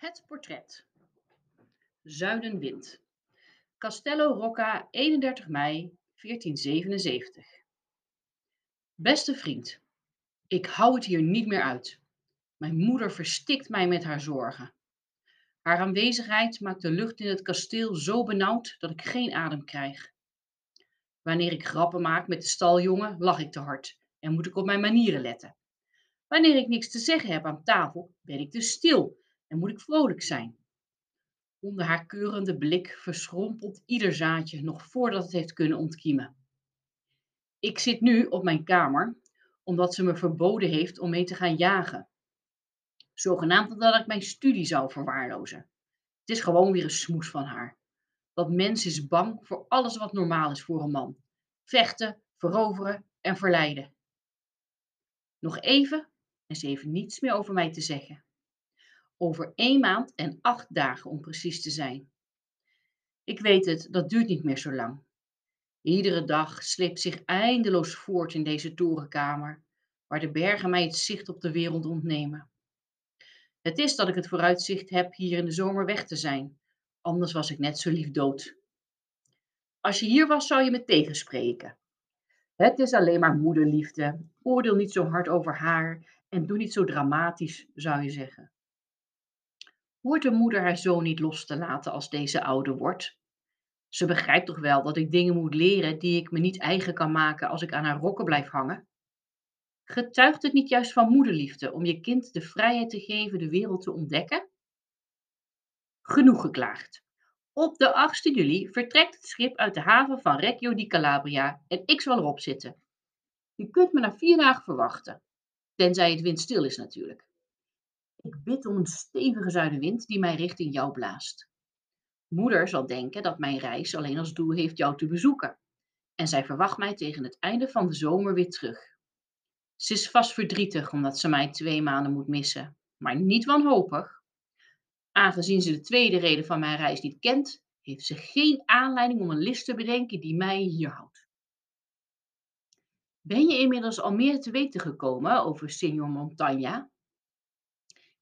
Het portret. Zuidenwind. Castello Rocca, 31 mei 1477. Beste vriend, ik hou het hier niet meer uit. Mijn moeder verstikt mij met haar zorgen. Haar aanwezigheid maakt de lucht in het kasteel zo benauwd dat ik geen adem krijg. Wanneer ik grappen maak met de staljongen, lach ik te hard en moet ik op mijn manieren letten. Wanneer ik niks te zeggen heb aan tafel, ben ik te stil en moet ik vrolijk zijn. Onder haar keurende blik verschrompelt ieder zaadje nog voordat het heeft kunnen ontkiemen. Ik zit nu op mijn kamer, omdat ze me verboden heeft om mee te gaan jagen. Zogenaamd omdat ik mijn studie zou verwaarlozen. Het is gewoon weer een smoes van haar. Dat mens is bang voor alles wat normaal is voor een man. Vechten, veroveren en verleiden. Nog even en ze heeft niets meer over mij te zeggen. Over één maand en acht dagen om precies te zijn. Ik weet het, dat duurt niet meer zo lang. Iedere dag sleept zich eindeloos voort in deze torenkamer, waar de bergen mij het zicht op de wereld ontnemen. Het is dat ik het vooruitzicht heb hier in de zomer weg te zijn, anders was ik net zo lief dood. Als je hier was, zou je me tegenspreken. Het is alleen maar moederliefde. Oordeel niet zo hard over haar en doe niet zo dramatisch, zou je zeggen. Hoort de moeder haar zoon niet los te laten als deze ouder wordt? Ze begrijpt toch wel dat ik dingen moet leren die ik me niet eigen kan maken als ik aan haar rokken blijf hangen? Getuigt het niet juist van moederliefde om je kind de vrijheid te geven de wereld te ontdekken? Genoeg geklaagd. Op de 8 juli vertrekt het schip uit de haven van Reggio di Calabria en ik zal erop zitten. Je kunt me na vier dagen verwachten, tenzij het windstil is natuurlijk. Ik bid om een stevige zuidenwind die mij richting jou blaast. Moeder zal denken dat mijn reis alleen als doel heeft jou te bezoeken. En zij verwacht mij tegen het einde van de zomer weer terug. Ze is vast verdrietig omdat ze mij twee maanden moet missen, maar niet wanhopig. Aangezien ze de tweede reden van mijn reis niet kent, heeft ze geen aanleiding om een list te bedenken die mij hier houdt. Ben je inmiddels al meer te weten gekomen over Signor Montagna?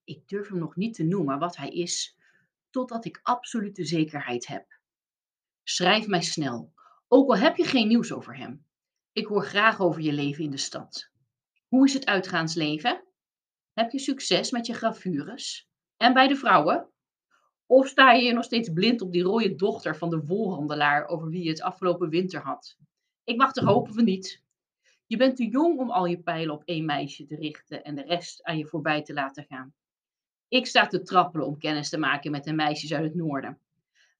Ik durf hem nog niet te noemen wat hij is, totdat ik absolute zekerheid heb. Schrijf mij snel, ook al heb je geen nieuws over hem. Ik hoor graag over je leven in de stad. Hoe is het uitgaansleven? Heb je succes met je gravures? En bij de vrouwen? Of sta je nog steeds blind op die rode dochter van de wolhandelaar over wie je het afgelopen winter had? Ik mag er hopen van niet. Je bent te jong om al je pijlen op één meisje te richten en de rest aan je voorbij te laten gaan. Ik sta te trappelen om kennis te maken met de meisjes uit het noorden.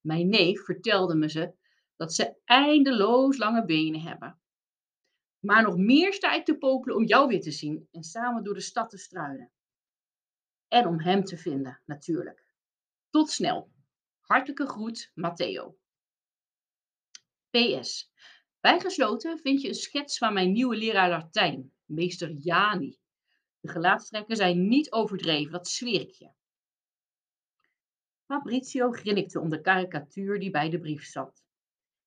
Mijn neef vertelde me ze dat ze eindeloos lange benen hebben. Maar nog meer sta ik te popelen om jou weer te zien en samen door de stad te struinen. En om hem te vinden, natuurlijk. Tot snel. Hartelijke groet, Matteo. PS. Bijgesloten vind je een schets van mijn nieuwe leraar Latijn, meester Jani. De gelaatstrekken zijn niet overdreven, dat zweer ik je. Fabrizio grinnikte om de karikatuur die bij de brief zat.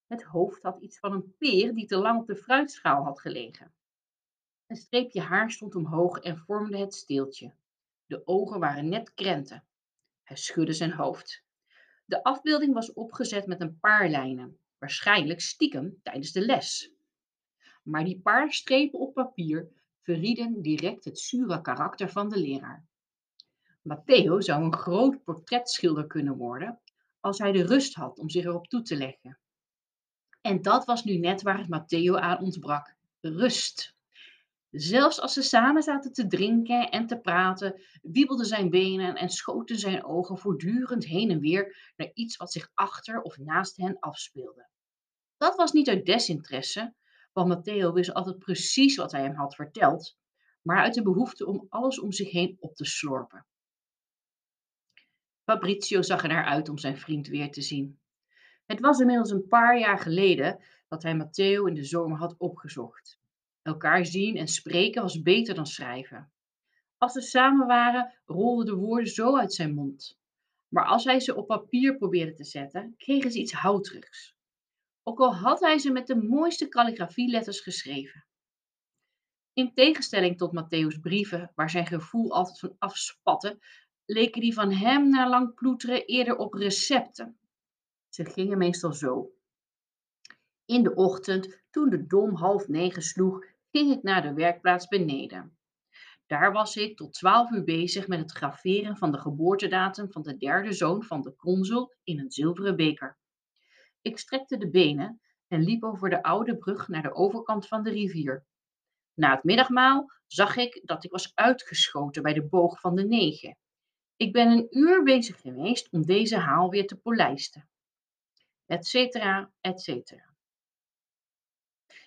Het hoofd had iets van een peer die te lang op de fruitschaal had gelegen. Een streepje haar stond omhoog en vormde het steeltje. De ogen waren net krenten. Hij schudde zijn hoofd. De afbeelding was opgezet met een paar lijnen, waarschijnlijk stiekem tijdens de les. Maar die paar strepen op papier verrieden direct het zure karakter van de leraar. Matteo zou een groot portretschilder kunnen worden als hij de rust had om zich erop toe te leggen. En dat was nu net waar het Matteo aan ontbrak: rust. Zelfs als ze samen zaten te drinken en te praten, wiebelden zijn benen en schoten zijn ogen voortdurend heen en weer naar iets wat zich achter of naast hen afspeelde. Dat was niet uit desinteresse, want Matteo wist altijd precies wat hij hem had verteld, maar uit de behoefte om alles om zich heen op te slorpen. Fabrizio zag er naar uit om zijn vriend weer te zien. Het was inmiddels een paar jaar geleden dat hij Matteo in de zomer had opgezocht. Elkaar zien en spreken was beter dan schrijven. Als ze samen waren, rolden de woorden zo uit zijn mond. Maar als hij ze op papier probeerde te zetten, kregen ze iets houterigs ook al had hij ze met de mooiste kalligrafieletters geschreven. In tegenstelling tot Matthäus' brieven, waar zijn gevoel altijd van afspatte, leken die van hem na lang ploeteren eerder op recepten. Ze gingen meestal zo. In de ochtend, toen de dom half negen sloeg, ging ik naar de werkplaats beneden. Daar was ik tot twaalf uur bezig met het graveren van de geboortedatum van de derde zoon van de consul in een zilveren beker. Ik strekte de benen en liep over de oude brug naar de overkant van de rivier. Na het middagmaal zag ik dat ik was uitgeschoten bij de boog van de negen. Ik ben een uur bezig geweest om deze haal weer te polijsten. Etcetera, etcetera.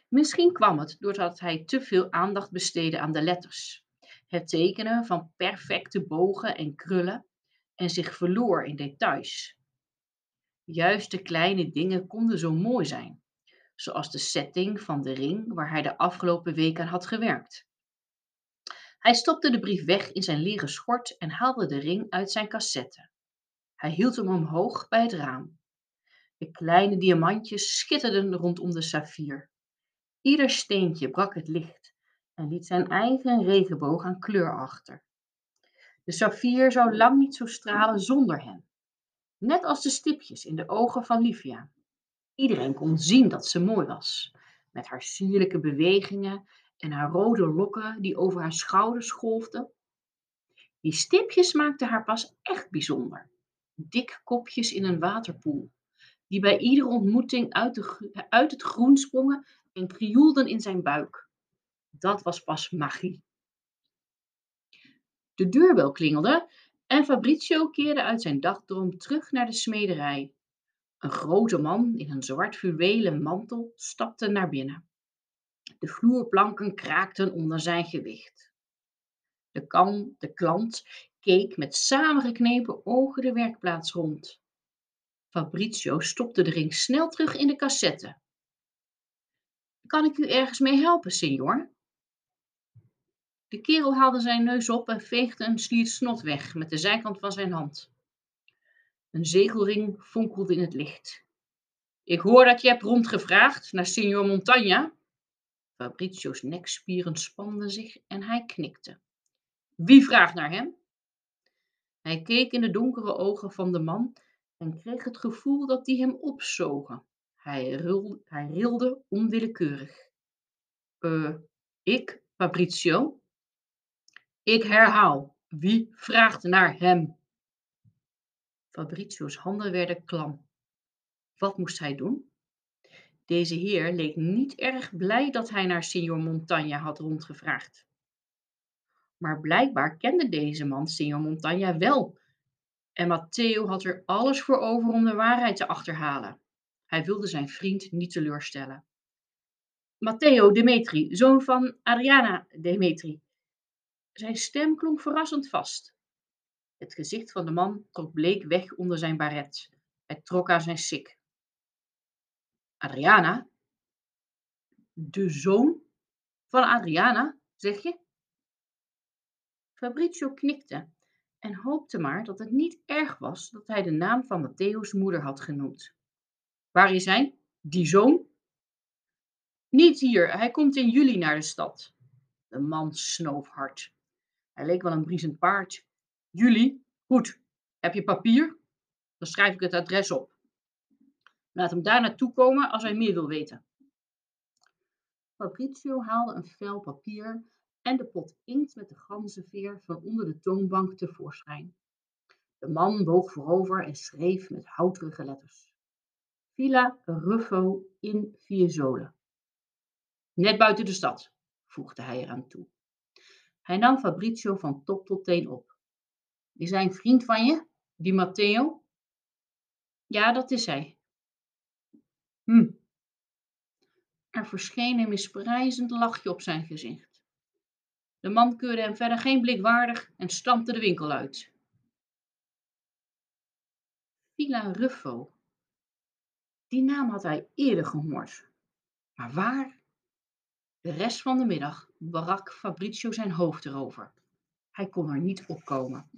Misschien kwam het doordat hij te veel aandacht besteedde aan de letters, het tekenen van perfecte bogen en krullen en zich verloor in details. Juist de kleine dingen konden zo mooi zijn, zoals de setting van de ring waar hij de afgelopen week aan had gewerkt. Hij stopte de brief weg in zijn leren schort en haalde de ring uit zijn cassette. Hij hield hem omhoog bij het raam. De kleine diamantjes schitterden rondom de saffier. Ieder steentje brak het licht en liet zijn eigen regenboog aan kleur achter. De saffier zou lang niet zo stralen zonder hen. Net als de stipjes in de ogen van Livia. Iedereen kon zien dat ze mooi was, met haar sierlijke bewegingen en haar rode lokken die over haar schouders golfden. Die stipjes maakten haar pas echt bijzonder. Dik kopjes in een waterpoel, die bij iedere ontmoeting uit, de, uit het groen sprongen en krioelden in zijn buik. Dat was pas magie. De deurbel klingelde en Fabrizio keerde uit zijn dagdroom terug naar de smederij. Een grote man in een zwart fluwelen mantel stapte naar binnen. De vloerplanken kraakten onder zijn gewicht. De, kan, de klant keek met samengeknepen ogen de werkplaats rond. Fabrizio stopte de ring snel terug in de cassette. Kan ik u ergens mee helpen, senor? De kerel haalde zijn neus op en veegde een sliert snot weg met de zijkant van zijn hand. Een zegelring fonkelde in het licht. Ik hoor dat je hebt rondgevraagd naar signor Montagna. Fabrizio's nekspieren spanden zich en hij knikte. Wie vraagt naar hem? Hij keek in de donkere ogen van de man en kreeg het gevoel dat die hem opzogen. Hij, rilde, onwillekeurig. Uh, ik, Fabrizio? Ik herhaal, wie vraagt naar hem? Fabrizio's handen werden klam. Wat moest hij doen? Deze heer leek niet erg blij dat hij naar Signor Montagna had rondgevraagd. Maar blijkbaar kende deze man Signor Montagna wel. En Matteo had er alles voor over om de waarheid te achterhalen. Hij wilde zijn vriend niet teleurstellen. Matteo Demetri, zoon van Adriana Demetri. Zijn stem klonk verrassend vast. Het gezicht van de man trok bleek weg onder zijn baret. Hij trok aan zijn sik. Adriana? De zoon van Adriana, zeg je? Fabrizio knikte en hoopte maar dat het niet erg was dat hij de naam van Matteo's moeder had genoemd. Waar is hij? Die zoon? Niet hier, hij komt in juli naar de stad. De man snoof hard. Hij leek wel een briesend paard. Juli? Goed. Heb je papier? Dan schrijf ik het adres op. Laat hem daar naartoe komen als hij meer wil weten. Fabrizio haalde een vel papier en de pot inkt met de ganzenveer van onder de toonbank tevoorschijn. De man boog voorover en schreef met houterige letters. Villa Ruffo in Fiesole. Net buiten de stad, voegde hij eraan toe. Hij nam Fabrizio van top tot teen op. Is hij een vriend van je, die Matteo? Ja, dat is hij. Hm. Er verscheen een misprijzend lachje op zijn gezicht. De man keurde hem verder geen blik waardig en stampte de winkel uit. Villa Ruffo. Die naam had hij eerder gehoord. Maar waar? De rest van de middag brak Fabrizio zijn hoofd erover. Hij kon er niet opkomen.